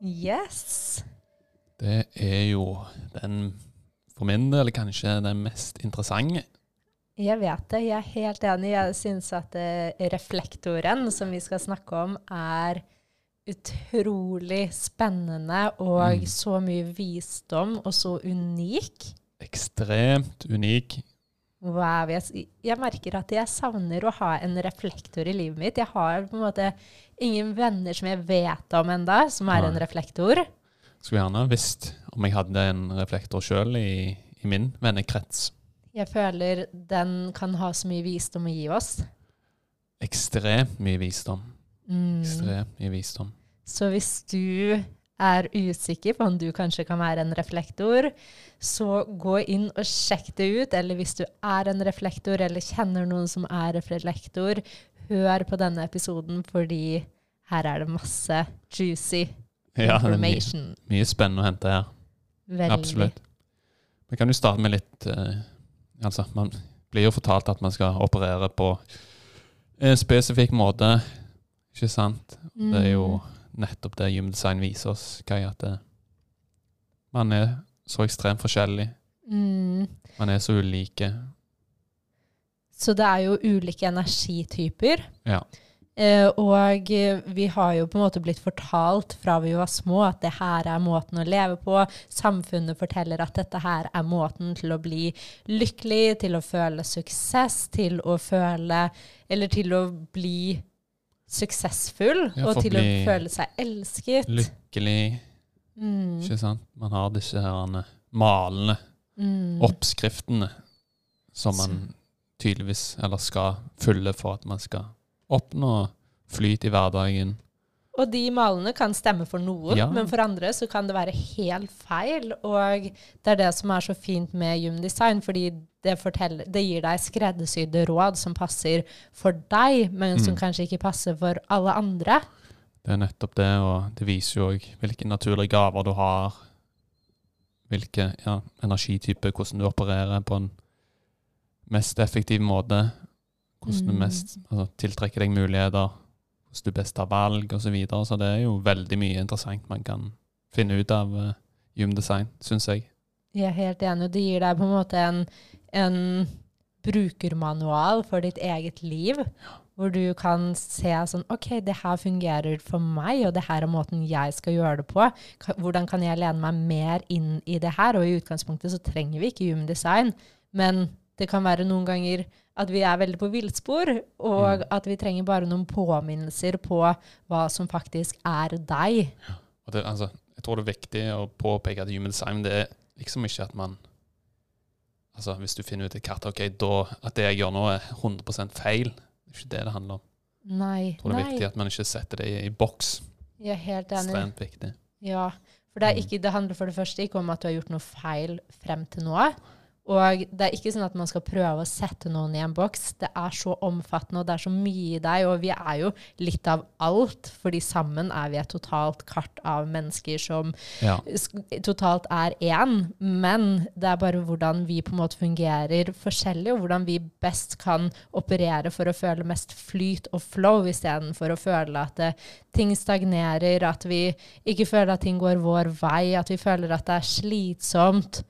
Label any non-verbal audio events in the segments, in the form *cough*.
Yes. Det er jo den, for min del, kanskje den mest interessante. Jeg vet det. Jeg er helt enig. Jeg syns at eh, reflektoren som vi skal snakke om, er utrolig spennende og Mm. så mye visdom og så unik. Ekstremt unik. Wow, jeg, jeg merker at jeg savner å ha en reflektor i livet mitt. Jeg har på en måte ingen venner som jeg vet om enda, som er en Nei. reflektor. Skulle gjerne visst om jeg hadde en reflektor sjøl i, i min vennekrets. Jeg føler den kan ha så mye visdom å gi oss. Ekstremt mye visdom. Mm. Ekstremt mye visdom. Så hvis du er usikker på om du kanskje kan være en reflektor, så gå inn og sjekk det ut. Eller hvis du er en reflektor, eller kjenner noen som er reflektor, hør på denne episoden, fordi her er det masse juicy Ja, det er mye, information. mye spennende å hente her. Veldig. Absolutt. Vi kan jo starte med litt eh, Altså, man blir jo fortalt at man skal operere på en spesifikk måte, ikke sant? Det er jo Mm. Nettopp det Human Design viser oss, Kai, at det, man er så ekstremt forskjellig. mm. Man er så ulike. Så det er jo ulike energityper. Ja. Eh, og eh, vi har jo på en måte blitt fortalt fra vi var små at det her er måten å leve på. Samfunnet forteller at dette her er måten til å bli lykkelig, til å føle suksess, til å føle Eller til å bli suksessfull, Ja, og til å føle seg elsket. Lykkelig, Mm, ikke sant? Man har disse her malende mm. oppskriftene som man tydeligvis, eller skal, følge for at man skal oppnå flyt i hverdagen. Og de malene kan stemme for noen, Ja. men for andre så kan det være helt feil. Og det er det som er så fint med gymdesign, fordi det, forteller, det gir deg skreddersydde råd som passer for deg, men som Mm. kanskje ikke passer for alle andre. Det er nettopp det, og det viser jo òg hvilke naturlige gaver du har. Hvilke ja, energityper, hvordan du opererer på en mest effektiv måte. Hvordan du Mm. mest altså, tiltrekker deg muligheter. Hvordan du best tar valg, osv. Så, videre. så det er jo veldig mye interessant man kan finne ut av uh, Design, syns jeg. Jeg er helt enig, det gir deg på en måte en, en brukermanual for ditt eget liv. Hvor du kan se sånn OK, det her fungerer for meg, og det her er måten jeg skal gjøre det på. Hvordan kan jeg lene meg mer inn i det her? Og i utgangspunktet så trenger vi ikke human design, men det kan være noen ganger at vi er veldig på villspor, og Mm. at vi trenger bare noen påminnelser på hva som faktisk er deg. Og det, altså, jeg tror det er viktig å påpeke at human design det er liksom ikke at man Altså, Hvis du finner ut et katt, okay, da, at det jeg gjør nå, er 100 feil. Det er ikke det det handler om. Nei. Jeg tror det er nei. viktig at man ikke setter det i, i boks. Jeg er helt enig. Ekstremt viktig. Ja, for det, Mm. ikke, det handler for det første ikke om at du har gjort noe feil frem til nå. Og det er ikke sånn at man skal prøve å sette noen i en boks. Det er så omfattende, og det er så mye i deg. Og vi er jo litt av alt, fordi sammen er vi et totalt kart av mennesker som Ja. totalt er én. Men det er bare hvordan vi på en måte fungerer forskjellig, og hvordan vi best kan operere for å føle mest flyt og flow, istedenfor å føle at det, ting stagnerer, at vi ikke føler at ting går vår vei, at vi føler at det er slitsomt.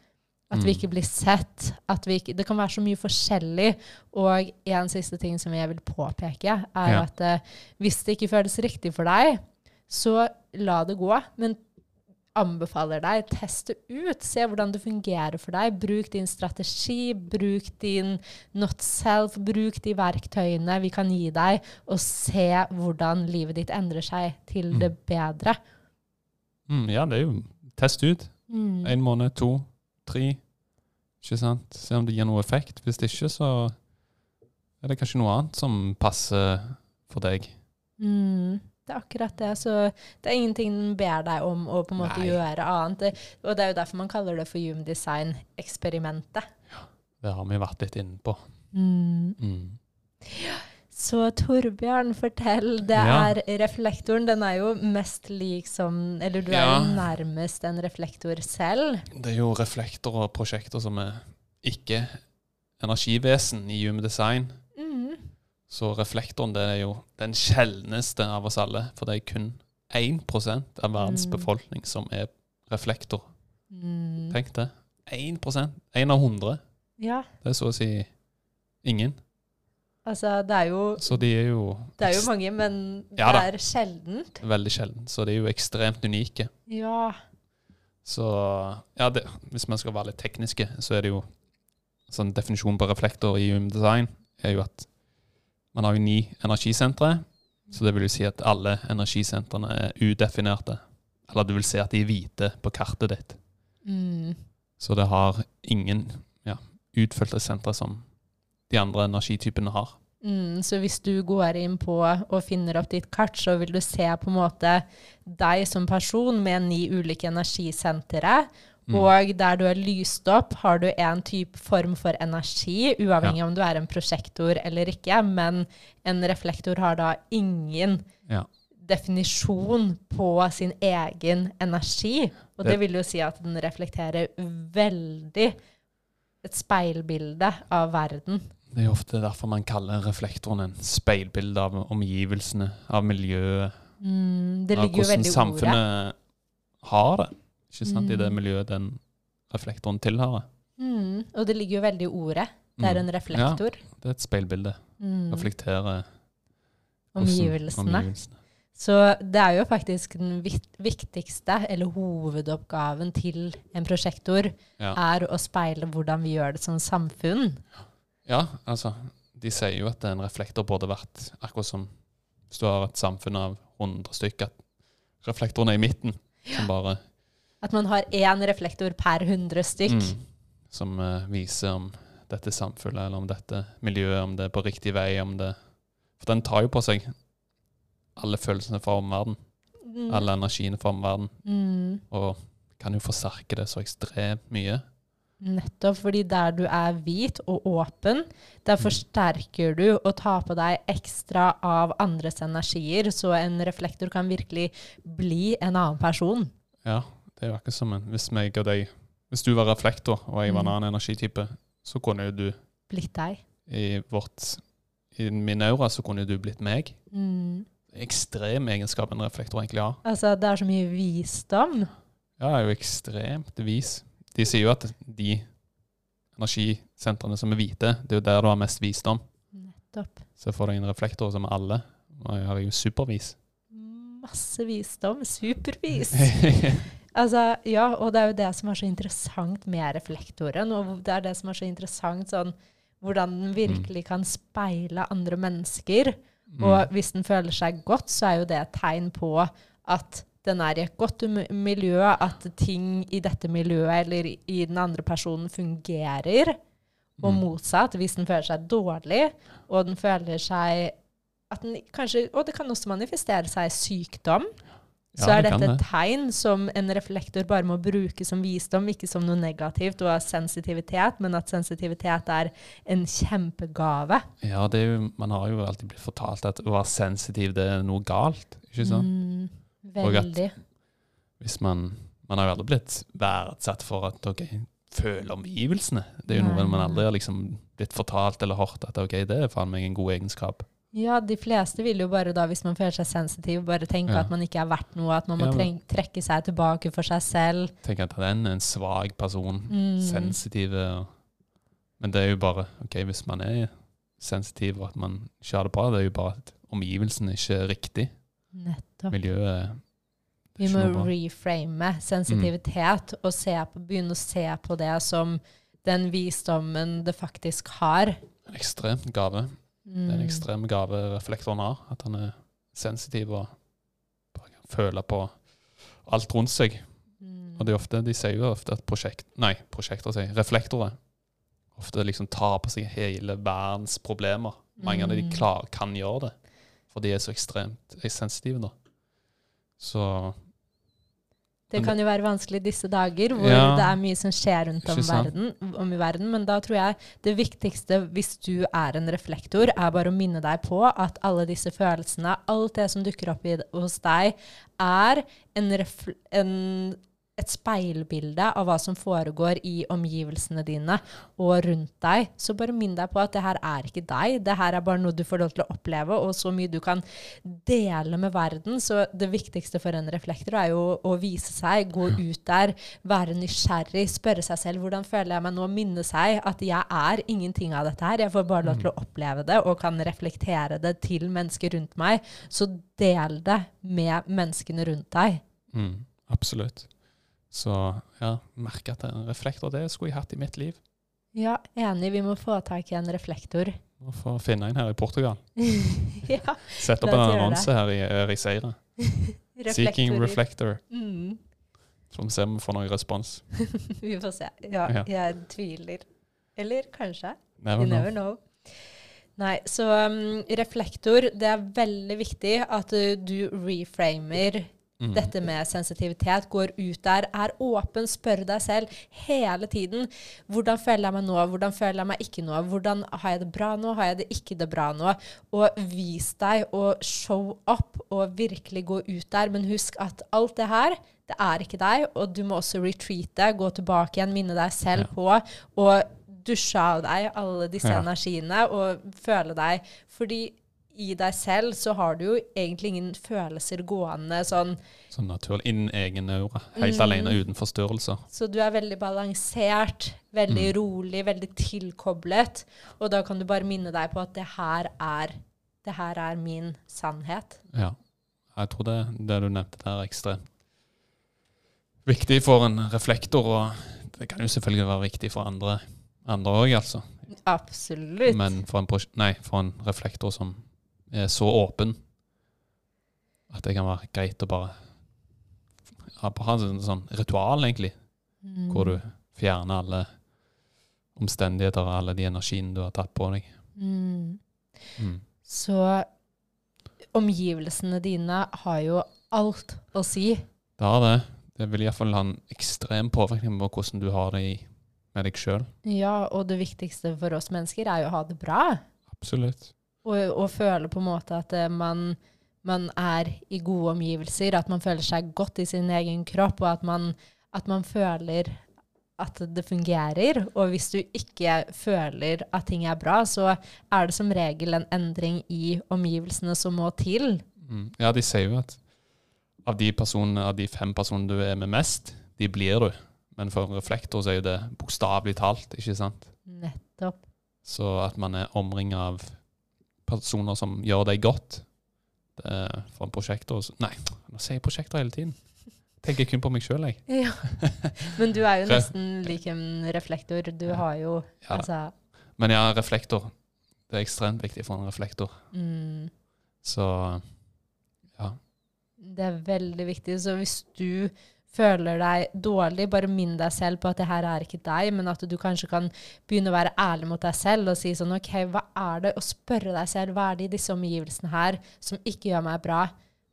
At vi Mm. ikke blir sett. At vi ikke, det kan være så mye forskjellig. Og en siste ting som jeg vil påpeke, er Ja. at eh, hvis det ikke føles riktig for deg, så la det gå. Men anbefaler deg, teste ut. Se hvordan det fungerer for deg. Bruk din strategi, bruk din not self, bruk de verktøyene vi kan gi deg, og se hvordan livet ditt endrer seg til Mm. det bedre. Mm, ja, det er jo test ut. Mm. En måned, to, tre. Ikke sant? Se om det gir noe effekt. Hvis det ikke, så er det kanskje noe annet som passer for deg. Mm. Det er akkurat det. Så det er ingenting den ber deg om å på en måte Nei. gjøre annet. Det, og det er jo derfor man kaller det for Hume Design-eksperimentet. Det har vi vært litt inne på. Mm. Mm. Så Torbjørn, fortell. Det Ja. er reflektoren. Den er jo mest lik som Eller du er Ja. jo nærmest en reflektor selv. Det er jo reflektorer og prosjekter som er ikke energivesen i Human Design. Mm. Så reflektoren det er jo den sjeldneste av oss alle. For det er kun 1% av verdens Mm. befolkning som er reflektor. Mm. Tenk det. 1 1 av 100. Ja, Det er så å si ingen. Altså det er jo Så de er jo, Det er jo mange, men Ja det er sjeldent. veldig sjeldent. Så de er jo ekstremt unike. Ja. Så ja, det, hvis man skal være litt tekniske, så er det jo sånn definisjon på reflektor i UM Design er jo at man har jo ni energisentre. Så det vil jo si at alle energisentrene er udefinerte. Eller du vil se at de er hvite på kartet ditt. Mm. Så det har ingen ja, utfylte sentre som de andre energitypene har. Mm, så hvis du går inn på og finner opp ditt kart, så vil du se på en måte deg som person med ni ulike energisentre. Mm. Og der du er lyst opp, har du en type form for energi, uavhengig om du er en prosjektor eller ikke. Men en reflektor har da ingen Ja. definisjon på sin egen energi. Og det Det- vil jo si at den reflekterer veldig et speilbilde av verden. Det er ofte derfor man kaller reflektoren en speilbilde av omgivelsene, av miljøet, Mm, det ligger jo hvordan veldig ordet. samfunnet har det. Ikke sant? I det Mm. miljøet den reflektoren tilhører. Mm, og det ligger jo veldig i ordet. Det er Mm. en reflektor. Ja, Det er et speilbilde. Mm, Reflekterer omgivelsene. omgivelsene. Så det er jo faktisk den viktigste, eller hovedoppgaven til en prosjektor, Ja. er å speile hvordan vi gjør det som samfunn. ja, altså De sier jo at en reflektor burde vært akkurat som hvis du har et samfunn av 100 stykker, at reflektoren er i midten. Som bare At man har én reflektor per 100 stykk. mm, Som uh, viser om dette samfunnet, eller om dette miljøet, om det er på riktig vei, om det For den tar jo på seg alle følelsene fra omverdenen. Mm. Alle energiene fra omverdenen. Mm. Og kan jo forsterke det så ekstremt mye. Nettopp fordi der du er hvit og åpen, der forsterker du og tar på deg ekstra av andres energier, så en reflektor kan virkelig bli en annen person. Ja, det er jo akkurat som en Hvis meg og deg Hvis du var reflektor, og jeg var en Mm. annen energitype, så kunne jo du Blitt deg. i vårt I min aura så kunne du blitt meg. Mm. Ekstrem egenskap en reflektor egentlig har. Altså, det er så mye visdom. Ja, jeg er jo ekstremt vis. De sier jo at de energisentrene som er hvite, det er jo der du har mest visdom. Nettopp. Så får du en reflektor som er alle. Og jeg har jo supervis. Masse visdom. Supervis. *laughs* Altså, ja, og det er jo det som er så interessant med reflektoren, og det er det som er så interessant sånn hvordan den virkelig kan speile andre mennesker. Mm. Og hvis den føler seg godt, så er jo det et tegn på at den er i et godt miljø, at ting i dette miljøet eller i den andre personen fungerer. Og Mm. motsatt, hvis den føler seg dårlig, og den føler seg den kanskje, Og det kan også manifestere seg i sykdom. Så er det er dette et det. tegn som en reflektor bare må bruke som visdom, ikke som noe negativt og sensitivitet, men at sensitivitet er en kjempegave. Ja, det jo, man har jo alltid blitt fortalt at å være sensitiv, det er noe galt. Ikke sant? Mm, veldig. Hvis man Man har jo aldri blitt verdsatt for at ok, føle omgivelsene. Det er jo noe man aldri har liksom blitt fortalt eller hørt at ok, det er faen meg en god egenskap. Ja, de fleste vil jo bare da, hvis man føler seg sensitiv, bare tenke Ja. at man ikke er verdt noe, at man må Ja, men- trekke seg tilbake for seg selv. Tenk at den er en svak person. Mm. Sensitiv. Men det er jo bare ok, hvis man er sensitiv og at man ikke har det bra, det er jo bare at omgivelsene ikke er riktig. Nettopp. Miljøet Vi må reframe sensitivitet og se på, begynne å se på det som den visdommen det faktisk har. en ekstrem gave. Det er en Mm. ekstrem gave reflektoren har. At han er sensitiv og bare kan føle på alt rundt seg. Mm. Og det ofte, de sier jo ofte at prosjekt, nei, prosjekter sier reflektorer ofte liksom tar på seg hele verdens problemer. Mange av de Mm. klar, kan gjøre det, for de er så ekstremt sensitive. da. Så Det kan jo være vanskelig disse dager, hvor Ja. det er mye som skjer rundt om, verden, om i verden. Men da tror jeg det viktigste hvis du er en reflektor, er bare å minne deg på at alle disse følelsene, alt det som dukker opp i, hos deg, er en en, et speilbilde av hva som foregår i omgivelsene dine og rundt deg. Så bare minn deg på at det her er ikke deg. Det her er bare noe du får lov til å oppleve, og så mye du kan dele med verden. Så det viktigste for en reflektor er jo å vise seg, gå ut der, være nysgjerrig, spørre seg selv hvordan føler jeg meg nå, minne seg at jeg er ingenting av dette her. Jeg får bare lov til å oppleve det og kan reflektere det til mennesker rundt meg. Så del det med menneskene rundt deg. mm, absolutt. Så ja, merke at en reflektor, det skulle jeg hatt i mitt liv. Ja, enig. Vi må få tak i en reflektor. Må få finne en her i Portugal. *laughs* ja. Sett opp en annonse her i Riseira. *laughs* Seeking reflektorer. reflector. Mm. Så vi se om vi får noen respons. *laughs* Vi får se. Ja, Ja. jeg tviler. Eller kanskje. Never You know. never know. Nei, så um, reflektor, det er veldig viktig at uh, du reframer Mm. dette med sensitivitet. Går ut der, er åpen, spør deg selv hele tiden. Hvordan føler jeg meg nå? Hvordan føler jeg meg ikke nå? Hvordan Har jeg det bra nå? Har jeg det ikke det bra nå? Og vis deg og show up og virkelig gå ut der. Men husk at alt det her, det er ikke deg, og du må også retreate, gå tilbake igjen, minne deg selv Ja. på. og dusje av deg alle disse Ja. energiene og føle deg Fordi i deg selv så har du jo egentlig ingen følelser gående sånn. Sånn naturlig. Innen egen aura. Helt Mm. alene uten forstyrrelser. Så du er veldig balansert, veldig Mm. rolig, veldig tilkoblet. Og da kan du bare minne deg på at det her er, det her er min sannhet. Ja. Jeg tror det, det du nevnte der, er ekstremt viktig for en reflektor. Og det kan jo selvfølgelig være viktig for andre andre òg, altså. Absolutt. Men for en, nei, for en reflektor som er så åpen at det kan være greit å bare ha, et en sånn ritual, egentlig, Mm. hvor du fjerner alle omstendigheter og alle de energiene du har tatt på deg. mm. Mm. Så omgivelsene dine har jo alt å si. Det har det. Det vil iallfall ha en ekstrem påvirkning på hvordan du har det i, med deg sjøl. Ja, og det viktigste for oss mennesker er jo å ha det bra. Absolutt. Og, og føle på en måte at eh, man, man er i gode omgivelser, at man føler seg godt i sin egen kropp, og at man, at man føler at det fungerer. Og hvis du ikke føler at ting er bra, så er det som regel en endring i omgivelsene som må til. Mm. Ja, de sier jo at av de personene, av de fem personene du er med mest, de blir du. Men for reflektor så er jo det bokstavelig talt, ikke sant? Nettopp. Så at man er omringet av personer som gjør deg godt uh, er For en prosjektor Nei, nå sier jeg prosjektor hele tiden. Tenker kun på meg sjøl, jeg. Ja. *laughs* Men du er jo nesten lik en reflektor. Du har jo Ja. altså Men ja, reflektor. Det er ekstremt viktig for en reflektor. mm, Så ja. Det er veldig viktig. Så hvis du føler deg dårlig, bare minn deg selv på at det her er ikke deg, men at du kanskje kan begynne å være ærlig mot deg selv og si sånn OK, hva er det? Og spørre deg selv hva er det i disse omgivelsene her som ikke gjør meg bra?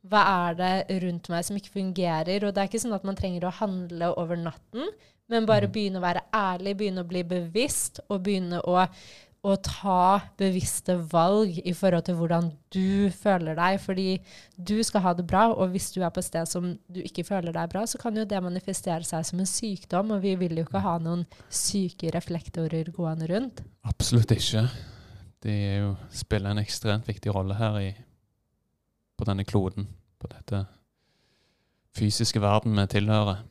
Hva er det rundt meg som ikke fungerer? Og det er ikke sånn at man trenger å handle over natten, men bare Mhm. begynne å være ærlig, begynne å bli bevisst, og begynne å å ta bevisste valg i forhold til hvordan du føler deg. Fordi du skal ha det bra, og hvis du er på et sted som du ikke føler deg bra, så kan jo det manifestere seg som en sykdom, og vi vil jo ikke ha noen syke reflektorer gående rundt. Absolutt ikke. De er jo, spiller en ekstremt viktig rolle her i, på denne kloden. På dette fysiske verden vi tilhører.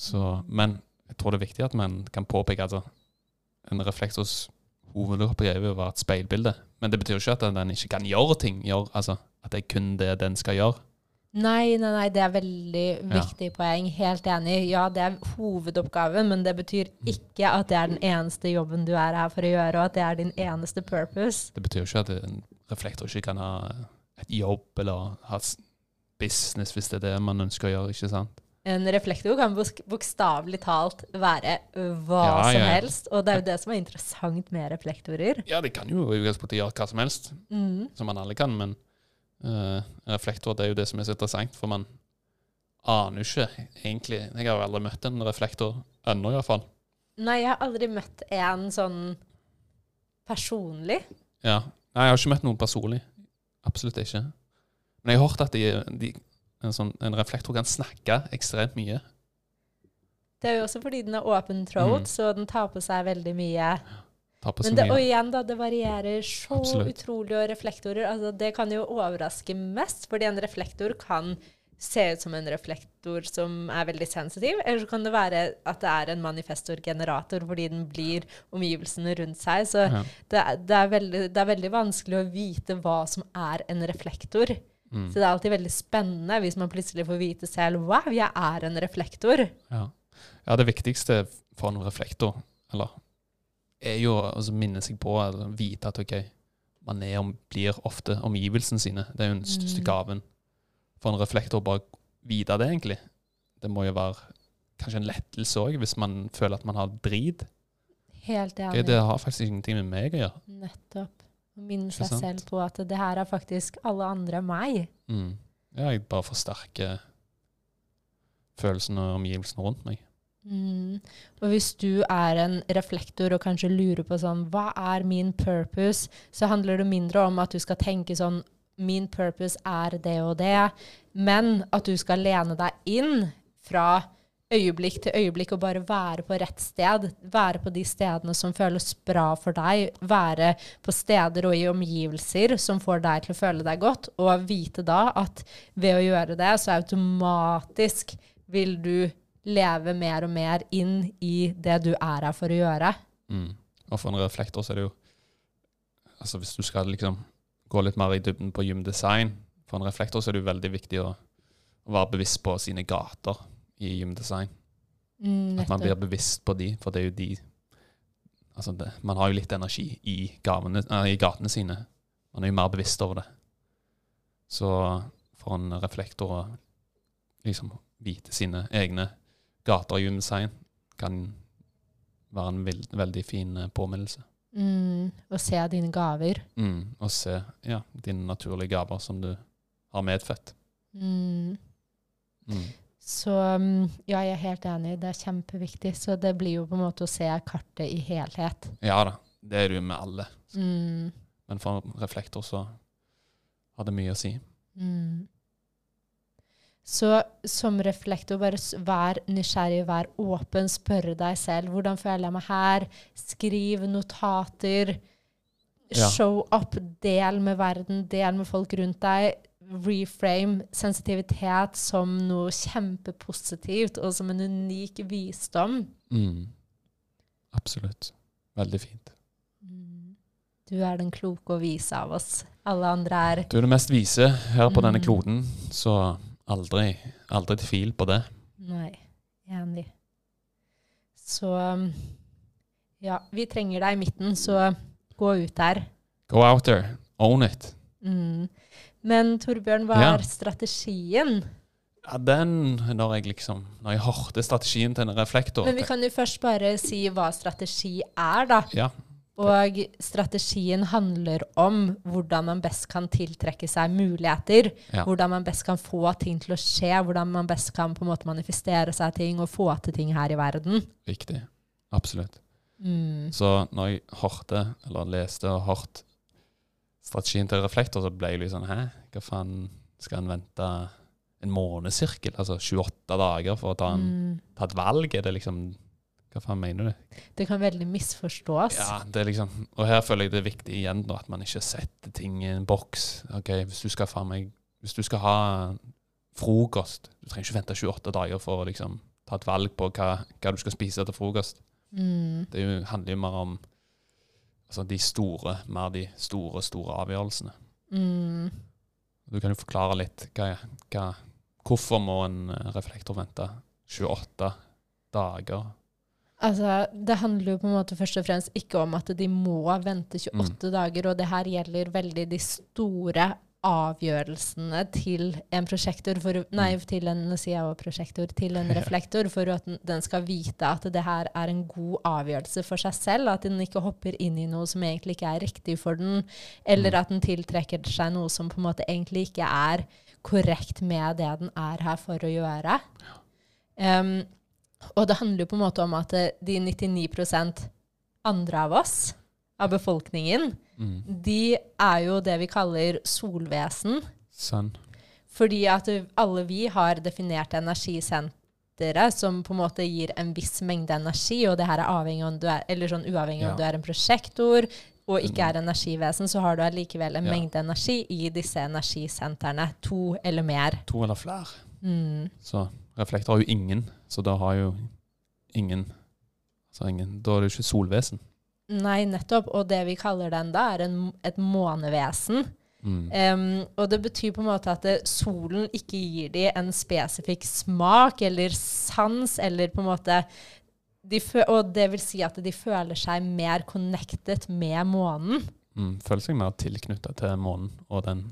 Så, men jeg tror det er viktig at man kan påpeke at en reflektors hovedoppgave var et speilbilde. Men det betyr jo ikke at den ikke kan gjøre ting. Gjør, altså, at det er kun det den skal gjøre. Nei, nei, nei, det er veldig Ja. viktig poeng. Helt enig. Ja, det er hovedoppgaven, men det betyr ikke at det er den eneste jobben du er her for å gjøre, og at det er din eneste purpose. Det betyr jo ikke at en reflektor ikke kan ha et jobb eller ha business hvis det er det man ønsker å gjøre. ikke sant? En reflektor kan bok- bokstavelig talt være hva Ja, som ja, helst, og det er jo det som er interessant med reflektorer. Ja, de kan jo i utgangspunktet gjøre hva som helst, Mm. som man alle kan, men uh, reflektor det er jo det som er så interessant, for man aner jo ikke egentlig Jeg har jo aldri møtt en reflektor ennå, iallfall. Nei, jeg har aldri møtt en sånn personlig. Ja. Nei, jeg har ikke møtt noen personlig. Absolutt ikke. Men jeg har hørt at de, de, en, sånn, en reflektor kan snakke ekstremt mye. Det er jo også fordi den er open throat, Mm. så den tar på seg veldig mye. Men det, og igjen, da, det varierer så Absolutt. utrolig, og reflektorer altså, Det kan jo overraske mest, fordi en reflektor kan se ut som en reflektor som er veldig sensitiv, eller så kan det være at det er en manifestorgenerator fordi den blir omgivelsene rundt seg. Så Ja. det, det, er veldig, det er veldig vanskelig å vite hva som er en reflektor. Mm. Så det er alltid veldig spennende hvis man plutselig får vite selv wow, jeg er en reflektor. Ja. ja, det viktigste for en reflektor, eller er jo å altså, minne seg på eller vite at ok, man er om, blir ofte omgivelsene sine. Det er jo den største Mm. gaven for en reflektor, bare vite det, egentlig. Det må jo være kanskje en lettelse òg, hvis man føler at man har drit. Helt enig. enig. det har faktisk ingenting med meg å gjøre. Nettopp. Å minne seg selv på at det her er faktisk alle andre meg. Mm. Ja, jeg bare forsterker følelsene og omgivelsene rundt meg. Mm. Og hvis du er en reflektor og kanskje lurer på sånn Hva er min purpose? Så handler det mindre om at du skal tenke sånn Min purpose er det og det. Men at du skal lene deg inn fra øyeblikk til øyeblikk og bare være på rett sted. Være på de stedene som føles bra for deg. Være på steder og i omgivelser som får deg til å føle deg godt. Og vite da at ved å gjøre det, så automatisk vil du leve mer og mer inn i det du er her for å gjøre. Mm. Og for en reflektor så er det jo Altså hvis du skal liksom gå litt mer i dybden på gymdesign, for en reflektor så er det jo veldig viktig å, å være bevisst på sine gater i gymdesign. Mm, At man blir bevisst på de, for det er jo de Altså det, man har jo litt energi i, gavene, i gatene sine. Man er jo mer bevisst over det. Så for en reflektor å liksom vite sine egne gater i gymdesign kan være en veld, veldig fin eh, påminnelse. Mm, og se dine gaver. Mm, og se ja, dine naturlige gaver som du har medfødt. Mm. Så mm, ja, jeg er helt enig. Det er kjempeviktig. Så det blir jo på en måte å se kartet i helhet. Ja da, det er det jo med alle. Mm, Men for reflektor så har det mye å si. mm. Så som reflektor, bare vær nysgjerrig, vær åpen, spørre deg selv hvordan føler jeg meg her. Skriv notater. Ja. Show up, del med verden, del med folk rundt deg. Reframe sensitivitet som noe kjempepositivt og som en unik visdom. Mm. Absolutt. Veldig fint. Mm. Du er den kloke og vise av oss. Alle andre er Du er det mest vise her på denne Mm. kloden, så aldri, aldri tvil på det. Nei, enig. Så ja, vi trenger deg i midten, så gå ut der. Go out there. Own it. Mm. Men Torbjørn, hva Ja. er strategien? Ja, den, når jeg liksom Når jeg hørte strategien til en reflektor Men vi kan jo først bare si hva strategi er, da. Ja. Og strategien handler om hvordan man best kan tiltrekke seg muligheter. Ja. Hvordan man best kan få ting til å skje. Hvordan man best kan på en måte manifestere seg ting og få til ting her i verden. Riktig. Absolutt. Mm. Så når jeg hørte, eller leste og hørt strategien til reflektor, så ble jeg litt sånn Hæ, hva faen skal en vente en månedssirkel? Altså 28 dager for å ta, en, Mm. ta et valg? Er det liksom Hva faen mener du? Det kan veldig misforstås. Ja, det er liksom Og her føler jeg det er viktig igjen da, at man ikke setter ting i en boks. Ok, Hvis du skal faen meg Hvis du skal ha frokost Du trenger ikke vente 28 dager for å liksom ta et valg på hva, hva du skal spise til frokost. Mm. Det er jo, handler jo mer om altså de store, mer de store, store avgjørelsene. Mm. Du kan jo forklare litt hva, hva, hvorfor må en eh, reflektor vente 28 dager? Altså, det handler jo på en måte først og fremst ikke om at de må vente 28 dager, og det her gjelder veldig de store avgjørelsene til en prosjektor, for, nei, til en, prosjektor, til en *laughs* reflektor, for at den- den skal vite at det her er en god avgjørelse for seg selv, at den ikke hopper inn i noe som egentlig ikke er riktig for den, eller Mm. at den tiltrekker seg noe som på en måte egentlig ikke er korrekt med det den er her for å gjøre. Um, og det handler jo på en måte om at eh, de 99% andre av oss, av befolkningen, Mm. de er jo det vi kaller solvesen. Sønn. Fordi at alle vi har definert energisenteret som på en måte gir en viss mengde energi, og det her er avhengig om du er, eller sånn uavhengig Ja. om du er en prosjektor og ikke er energivesen, så har du allikevel en Ja. mengde energi i disse energisentrene. To eller mer. To eller flere. Mm. Så reflekter har jo ingen, så da har jo ingen Altså ingen Da er det jo ikke solvesen. Nei, nettopp. Og det vi kaller den da, er en, et månevesen. Mm. Um, og det betyr på en måte at det, solen ikke gir dem en spesifikk smak eller sans, eller på en måte de Og det vil si at de føler seg mer connected med månen. Mm. Føler seg mer tilknytta til månen og den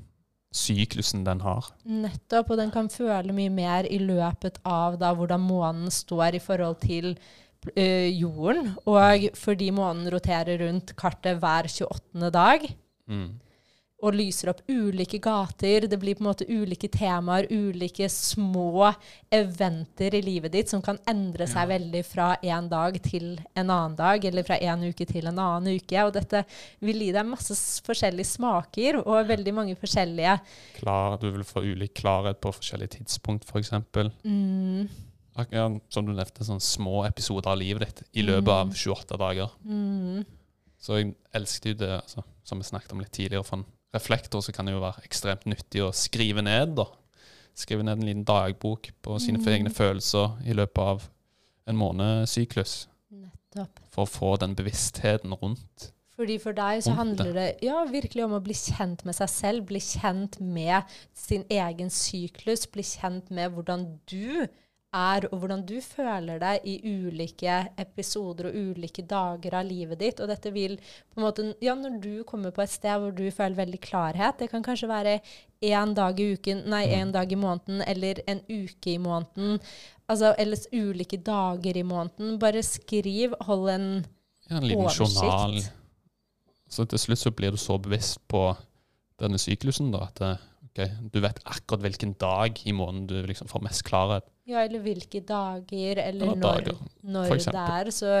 syklusen den har. Nettopp. Og den kan føle mye mer i løpet av da hvordan månen står i forhold til ø, jorden. Og fordi månen roterer rundt kartet hver 28. dag. Mm. og lyser opp ulike gater. Det blir på en måte ulike temaer, ulike små eventer i livet ditt som kan endre seg Ja. veldig fra en dag til en annen dag, eller fra en uke til en annen uke. Og dette vil gi deg masse forskjellige smaker og veldig mange forskjellige Klar, du vil få ulik klarhet på forskjellige tidspunkt, f.eks. For Ak- Ja, som du nevnte, sånne små episoder av livet ditt i løpet av 28 dager. mm, Så jeg elsket jo det, altså, som vi snakket om litt tidligere. For en reflektor så kan det jo være ekstremt nyttig å skrive ned. da. Skrive ned en liten dagbok på sine Mm. egne følelser i løpet av en månedssyklus. Nettopp. For å få den bevisstheten rundt. Fordi For deg så handler det ja, virkelig om å bli kjent med seg selv, bli kjent med sin egen syklus, bli kjent med hvordan du er, og hvordan du føler deg i ulike episoder og ulike dager av livet ditt. Og dette vil på en måte, ja, Når du kommer på et sted hvor du føler veldig klarhet Det kan kanskje være én dag i uken, nei, Mm. én dag i måneden eller en uke i måneden. Altså, ellers ulike dager i måneden. Bare skriv, hold en Ja, en liten oversikt. journal. Så til slutt så blir du så bevisst på denne syklusen da, at det, ok, du vet akkurat hvilken dag i måneden du liksom får mest klarhet. Ja, eller hvilke dager, eller Eller når, dager, når det er. Så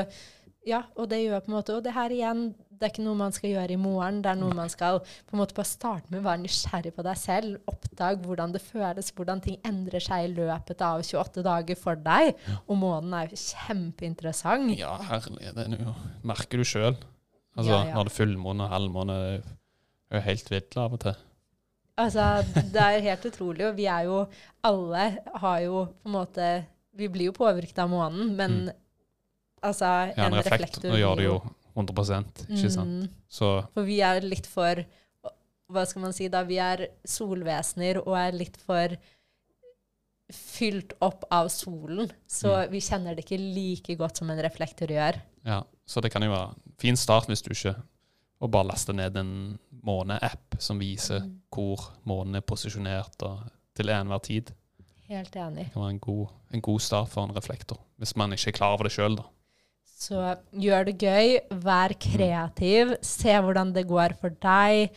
ja, og det gjør på en måte Og det her igjen, det er ikke noe man skal gjøre i morgen. Det er noe man skal på en måte bare starte med, være nysgjerrig på deg selv. Oppdag hvordan det føles, hvordan ting endrer seg i løpet av 28 dager for deg. Og månen er jo kjempeinteressant. Ja, herlig. Det er jo, merker du sjøl. Altså, Ja, ja. Når det er fullmåne og halvmåne, det er jo helt vilt av og til. Altså, det er helt utrolig. Og vi er jo Alle har jo på en måte Vi blir jo påvirket av månen, men altså Mm. Ja, en en reflektor nå gjør det jo 100 ikke sant? Mm. Så For vi er litt for Hva skal man si da? Vi er solvesener og er litt for fylt opp av solen. Så Mm. vi kjenner det ikke like godt som en reflektor gjør. ja, så det kan jo være fin start hvis du ikke Og bare laster ned en måneapp som viser Mm. hvor månen er posisjonert til enhver tid. Helt enig. Det kan være en god, en god start for en reflektor, hvis man ikke er klar over det sjøl, da. Så gjør det gøy, vær kreativ, se hvordan det går for deg.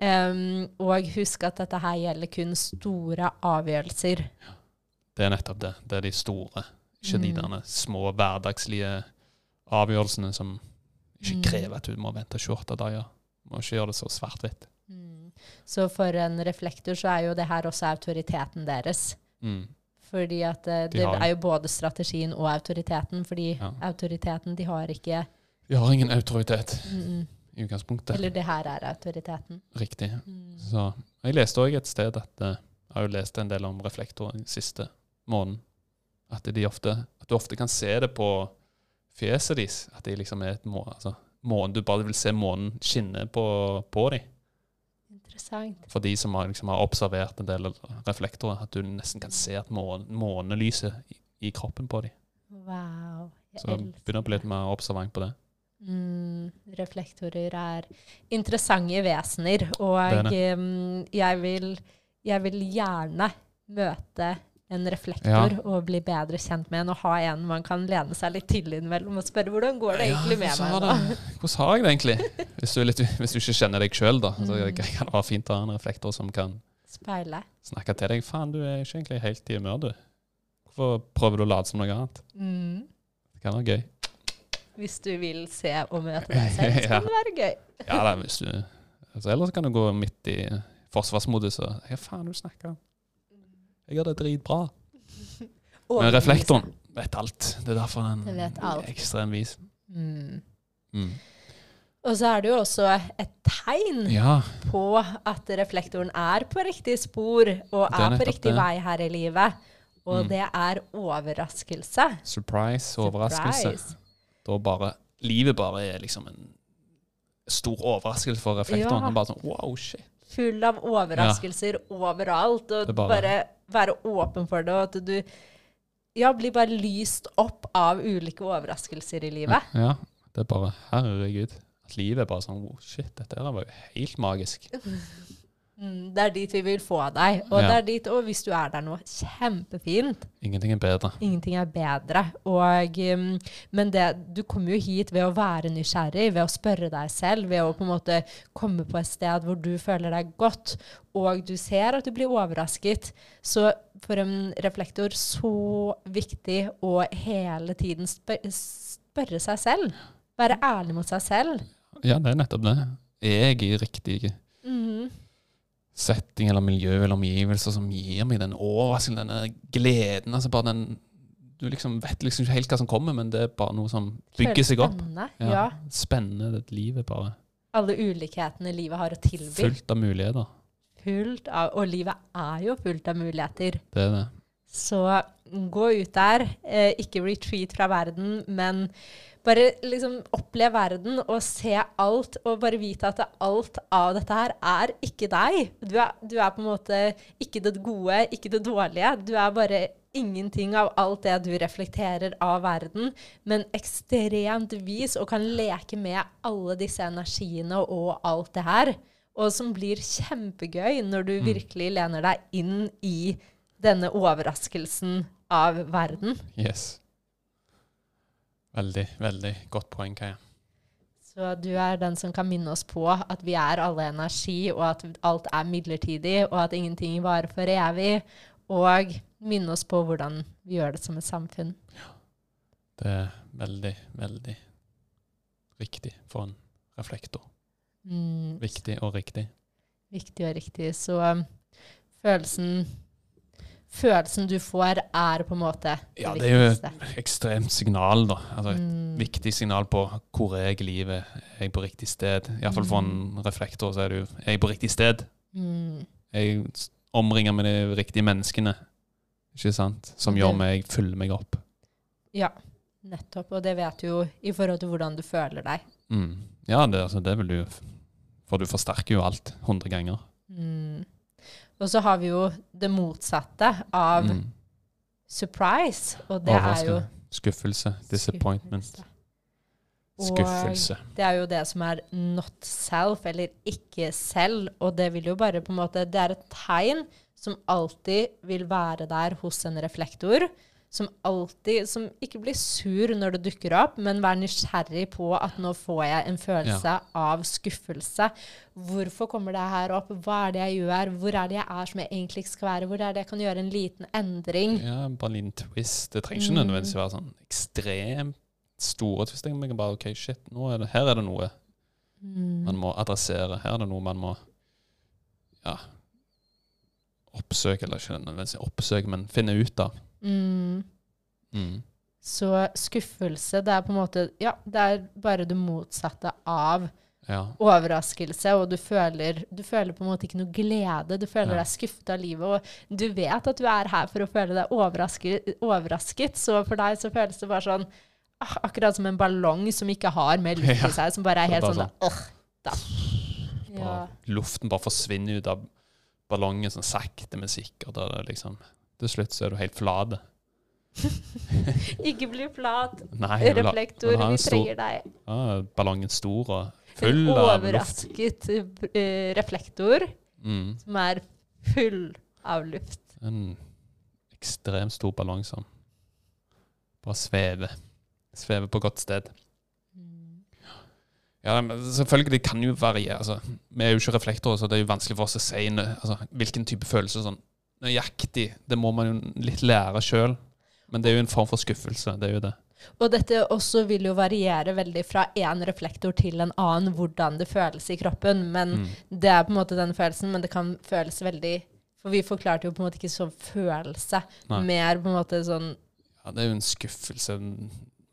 Um, og husk at dette her gjelder kun store avgjørelser. Det er nettopp det. Det er de store, ikke de Mm. der små hverdagslige avgjørelsene som ikke Mm. krever at du må vente 28 dager. Må ikke gjøre det så svart-hvitt. Mm. Så for en reflektor så er jo det her også autoriteten deres. Mm. Fordi at det, De har- er jo både strategien og autoriteten. Fordi Ja. autoriteten, de har ikke Vi har ingen autoritet mm, i utgangspunktet. Eller det her er autoriteten. Riktig. Mm. Så jeg leste òg et sted at eh, Jeg har jo lest en del om reflektorer den siste måneden. At, de ofte, at du ofte kan se det på fjeset deres. At de liksom er et må, altså, månen, Du bare vil se månen skinne på, på dem. Interessant. For de som har, liksom, har observert en del reflektorer, at du nesten kan se at månen, månelyset i, i kroppen på dem. Wow. Jeg Så jeg begynner å bli det. litt mer observant på det. Mm, reflektorer er interessante vesener, og Det mm, jeg, vil, jeg vil gjerne møte en reflektor Ja. og bli bedre kjent med en, og ha en man kan lene seg litt til innimellom og spørre hvordan går det egentlig med meg da? nå? Hvordan har jeg det egentlig? Hvis du, litt, hvis du ikke kjenner deg sjøl, da. Så Mm. kan det være fint å ha en reflektor som kan Speile. Snakke til deg. 'Faen, du er ikke egentlig helt i humør, du'. Hvorfor prøver du å late som noe annet? Mm. Det kan være gøy. Hvis du vil se og møte deg selv, så *laughs* kan det være gøy. Ja, da, hvis du altså, Ellers kan du gå midt i forsvarsmodus og 'Ja, faen, du snakker. Jeg gjør det dritbra'. *laughs* Men reflektoren vet alt. Det er derfor den er ekstrem vis. Mm. Mm. Og så er det jo også et tegn Ja, på at reflektoren er på riktig spor og er er, på riktig det. vei her i livet. Og Mm. det er overraskelse. surprise, overraskelse. Surprise. Da bare Livet bare er liksom en stor overraskelse for reflektoren. Ja. Han bare sånn Wow, shit. Full av overraskelser overalt. Og bare... bare- være åpen for det, og at du ja, blir bare lyst opp av ulike overraskelser i livet. Ja, det er bare Herregud. At livet er bare sånn oh, Shit, dette var jo helt magisk. *laughs* Mm, det er dit vi vil få deg. Og, Ja. det er dit, og hvis du er der nå, kjempefint. Ingenting er bedre. Ingenting er bedre. Og, um, men det, du kommer jo hit ved å være nysgjerrig, ved å spørre deg selv, ved å på en måte komme på et sted hvor du føler deg godt, og du ser at du blir overrasket. Så for en reflektor så viktig å hele tiden spør, spørre seg selv. Være ærlig mot seg selv. Ja, det er nettopp det. Er jeg i riktig. Setting eller miljø eller omgivelser som gir meg den overraskelsen, denne gleden? Altså bare den Du liksom vet liksom ikke helt hva som kommer, men det er bare noe som bygger seg opp. Spennende. Ja. Ja. Spennende. Det livet bare Alle ulikhetene livet har å tilby. fullt av muligheter. Fullt av, og livet er jo fullt av muligheter. Det er det. Så gå ut der. Eh, ikke retreat fra verden, men bare liksom oppleve verden og se alt, og bare vite at alt av dette her er ikke deg. Du er, du er på en måte ikke det gode, ikke det dårlige. Du er bare ingenting av alt det du reflekterer av verden, men ekstremt vis og kan leke med alle disse energiene og alt det her. Og som blir kjempegøy når du Mm. virkelig lener deg inn i denne overraskelsen av verden. Yes. Veldig, veldig godt poeng, Kaja. Så du er den som kan minne oss på at vi er alle energi, og at alt er midlertidig, og at ingenting varer for evig. Og minne oss på hvordan vi gjør det som et samfunn. Ja. Det er veldig, veldig riktig for en reflektor. Mm, Viktig og riktig. viktig og riktig. Så um, følelsen Følelsen du får, er på en måte det Ja, det er jo et ekstremt signal, da. Altså et Mm, viktig signal på hvor er jeg i livet. Er jeg på riktig sted? Iallfall for en reflektor så er det jo Er jeg på riktig sted? mm, jeg omringer med de riktige menneskene? Ikke sant? Som gjør meg Fyller meg opp. ja, nettopp. Og det vet du jo i forhold til hvordan du føler deg. Mm. Ja, det, altså, det vil du For du forsterker jo alt hundre ganger. Mm. Og så har vi jo det motsatte av Mm. surprise, og det er jo Skuffelse. Disappointment. skuffelse. Skuffelse. Og det er jo det som er not self, eller ikke selv. Og det vil jo bare på en måte Det er et tegn som alltid vil være der hos en reflektor. Som alltid Som ikke blir sur når det dukker opp, men vær nysgjerrig på at nå får jeg en følelse av skuffelse. Hvorfor kommer det her opp? Hva er det jeg gjør? Hvor er det jeg er som jeg egentlig ikke skal være? Hvor er det jeg kan gjøre en liten endring? Ja, bare en liten twist. Det trenger ikke nødvendigvis nødvendigvis være sånn ekstremt store twist. Men bare OK, shit, er det, her er det noe Mm. man må adressere. Her er det noe man må ja, oppsøke, eller ikke nødvendigvis oppsøke, men finne ut av. Mm. Mm. Så skuffelse, det er på en måte Ja, det er bare det motsatte av Ja. overraskelse, og du føler, du føler på en måte ikke noe glede. Du føler Ja. deg skuffet av livet, og du vet at du er her for å føle deg overrasket, overrasket. Så for deg så føles det bare sånn ah, Akkurat som en ballong som ikke har mer luft i *laughs* seg, som bare er helt er bare sånn Åh, da. Ja. Bare, luften bare forsvinner ut av ballongen sånn sakte, men sikkert. Og det er liksom, til slutt så er du helt flat. *laughs* Ikke bli flat. Nei, Reflektor, vi trenger en stor- deg. Ja, ballongen stor og En full av luft. overrasket eh, reflektor Mm. som er full av luft. En ekstremt stor ballong som bare svever. Svever på godt sted. Ja, men selvfølgelig, det kan jo variere. Altså, vi er jo ikke reflektorer, så det er jo vanskelig for oss å si altså, hvilken type følelse sånn nøyaktig. Det må man jo litt lære sjøl. Men det er jo en form for skuffelse. Det er jo det. Og dette også vil jo variere veldig fra én reflektor til en annen, hvordan det føles i kroppen. Men Mm. det er på en måte den følelsen, men det kan føles veldig For vi forklarte jo på en måte ikke sånn følelse, Nei. mer på en måte sånn Ja, det er jo en skuffelse.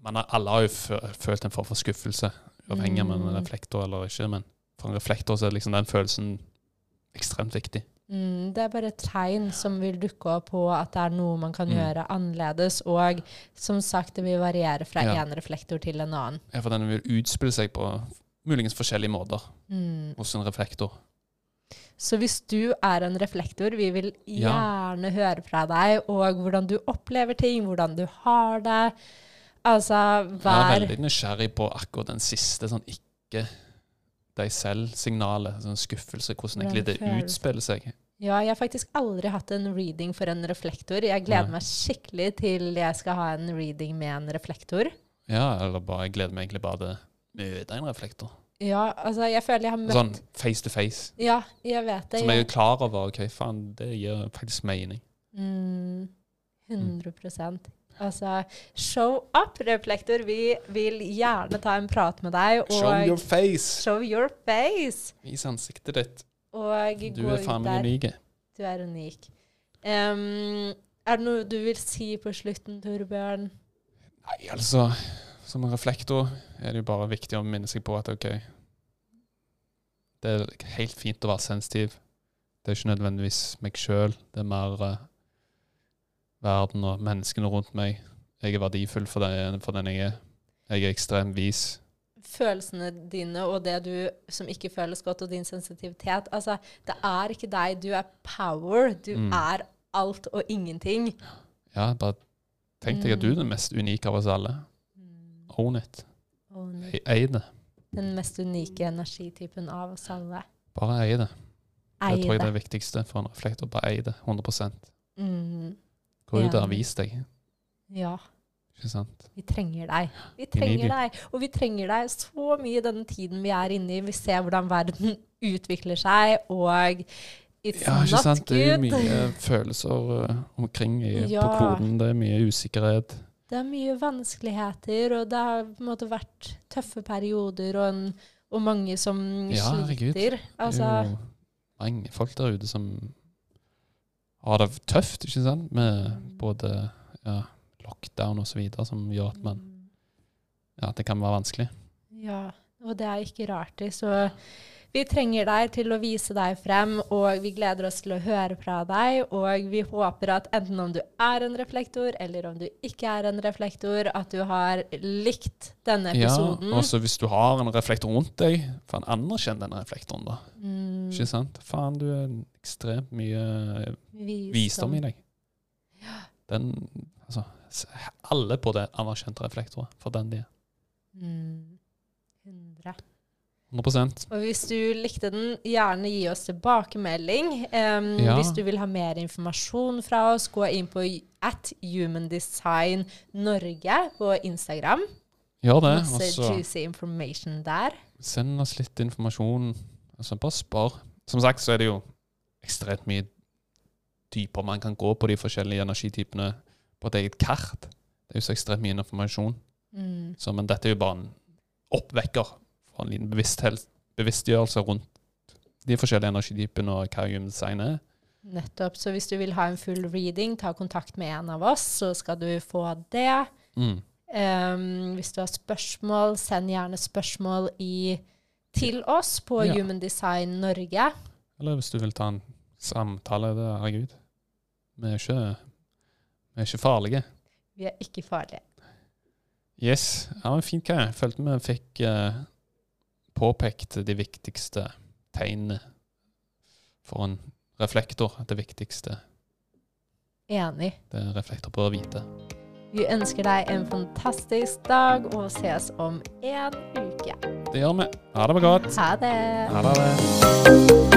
Man har, alle har jo følt en form for skuffelse, uavhengig av om man er Mm. reflektor eller ikke. Men for en reflektor så er liksom den følelsen ekstremt viktig. Mm, Det er bare et tegn som vil dukke opp på at det er noe man kan Mm. gjøre annerledes. Og som sagt, det vil variere fra Ja. reflektor til en annen. Ja, for den vil utspille seg på muligens forskjellige måter Mm. hos en reflektor. Så hvis du er en reflektor, vi vil Ja. gjerne høre fra deg, og hvordan du opplever ting, hvordan du har det. Altså, Jeg er veldig nysgjerrig på akkurat den siste, sånn ikke deg selv-signalet. Sånn skuffelse, hvordan egentlig det utspiller seg. Ja, jeg har faktisk aldri hatt en reading for en reflektor. Jeg gleder Nei. meg skikkelig til jeg skal ha en reading med en reflektor. Ja, eller bare, jeg gleder meg egentlig bare til å møte en reflektor. Ja, altså, jeg føler jeg har møtt Sånn face to face. Ja, jeg vet det. Som jeg er klar over. Ok, faen, det gir faktisk mening. mm, 100 Altså, show up, reflektor. Vi vil gjerne ta en prat med deg. Show your face! show your face. Vis ansiktet ditt. Og Du er faen meg unik. Du er unik. Um, er det noe du vil si på slutten, Torbjørn? Nei, altså Som en reflektor er det jo bare viktig å minne seg på at ok Det er helt fint å være sensitiv. Det er ikke nødvendigvis meg sjøl. Det er mer eh, verden og menneskene rundt meg. Jeg er verdifull for den, for den jeg er. Jeg er ekstremt vis. Følelsene dine og det du som ikke føles godt, og din sensitivitet Altså, det er ikke deg. Du er power. Du Mm. er alt og ingenting. Ja, bare tenk deg at du er den mest unike av oss alle. Mm. Own it. Own it. Ei det. Den mest unike energitypen av oss alle. Bare eie det. Eie Det tror jeg det det. er det viktigste for en reflektor. Bare eie det. 100 Mm. Gå ut der og vis deg. Ja. Ikke sant? Vi trenger deg. Vi trenger deg. Og vi trenger deg så mye i denne tiden vi er inne i. Vi ser hvordan verden *laughs* utvikler seg, og it's Ja, ikke sant? Det er mye følelser uh, omkring i, på Ja. kloden. Det er mye usikkerhet. Det er mye vanskeligheter, og det har på en måte vært tøffe perioder, og, en, og mange som Ja, sliter. Altså, mange folk der ute som har det tøft, ikke sant? Med både ja, lockdown videre, som gjør at man Ja, det kan være vanskelig. Ja, og det er ikke rart det. Så vi trenger deg til å vise deg frem, og vi gleder oss til å høre fra deg. Og vi håper at enten om du er en reflektor, eller om du ikke er en reflektor, at du har likt denne Ja, episoden. også hvis du har en reflektor rundt deg, faen anerkjenn denne reflektoren, da. Mm, Ikke sant? Faen, du er ekstremt mye visdom i deg. Den Altså, alle burde anerkjente reflektorer for den de er. Mm, 100. 100 Og hvis du likte den, gjerne gi oss tilbakemelding. Um, Ja. Hvis du vil ha mer informasjon fra oss, gå inn på at Human Design Norge på Instagram. Gjør det. Masse juicy information der. send oss litt informasjon. Altså, bare spør. Som sagt så er det jo ekstremt mye dypere man kan gå på de forskjellige energitypene på et eget kart. Det er jo så ekstremt mye informasjon. Mm. Så, men dette er jo bare en oppvekker en liten bevisstgjørelse rundt de forskjellige energitypene og hva human design er. Nettopp. Så hvis du vil ha en full reading, ta kontakt med en av oss, så skal du få det. Mm. Um, hvis du har spørsmål, send gjerne spørsmål i, til oss på Ja. Human Design Norge. Eller hvis du vil ta en samtale. Det, herregud. Vi er ikke, vi er ikke farlige. Vi er ikke farlige. Yes. Ja, men fint hva. Jeg følte vi fikk eh, påpekt de viktigste tegnene for en reflektor. Det viktigste Enig. det reflektor bør vite. Vi ønsker deg en fantastisk dag og ses om en uke. Det gjør vi. Ha det godt. Ha det! Ha det.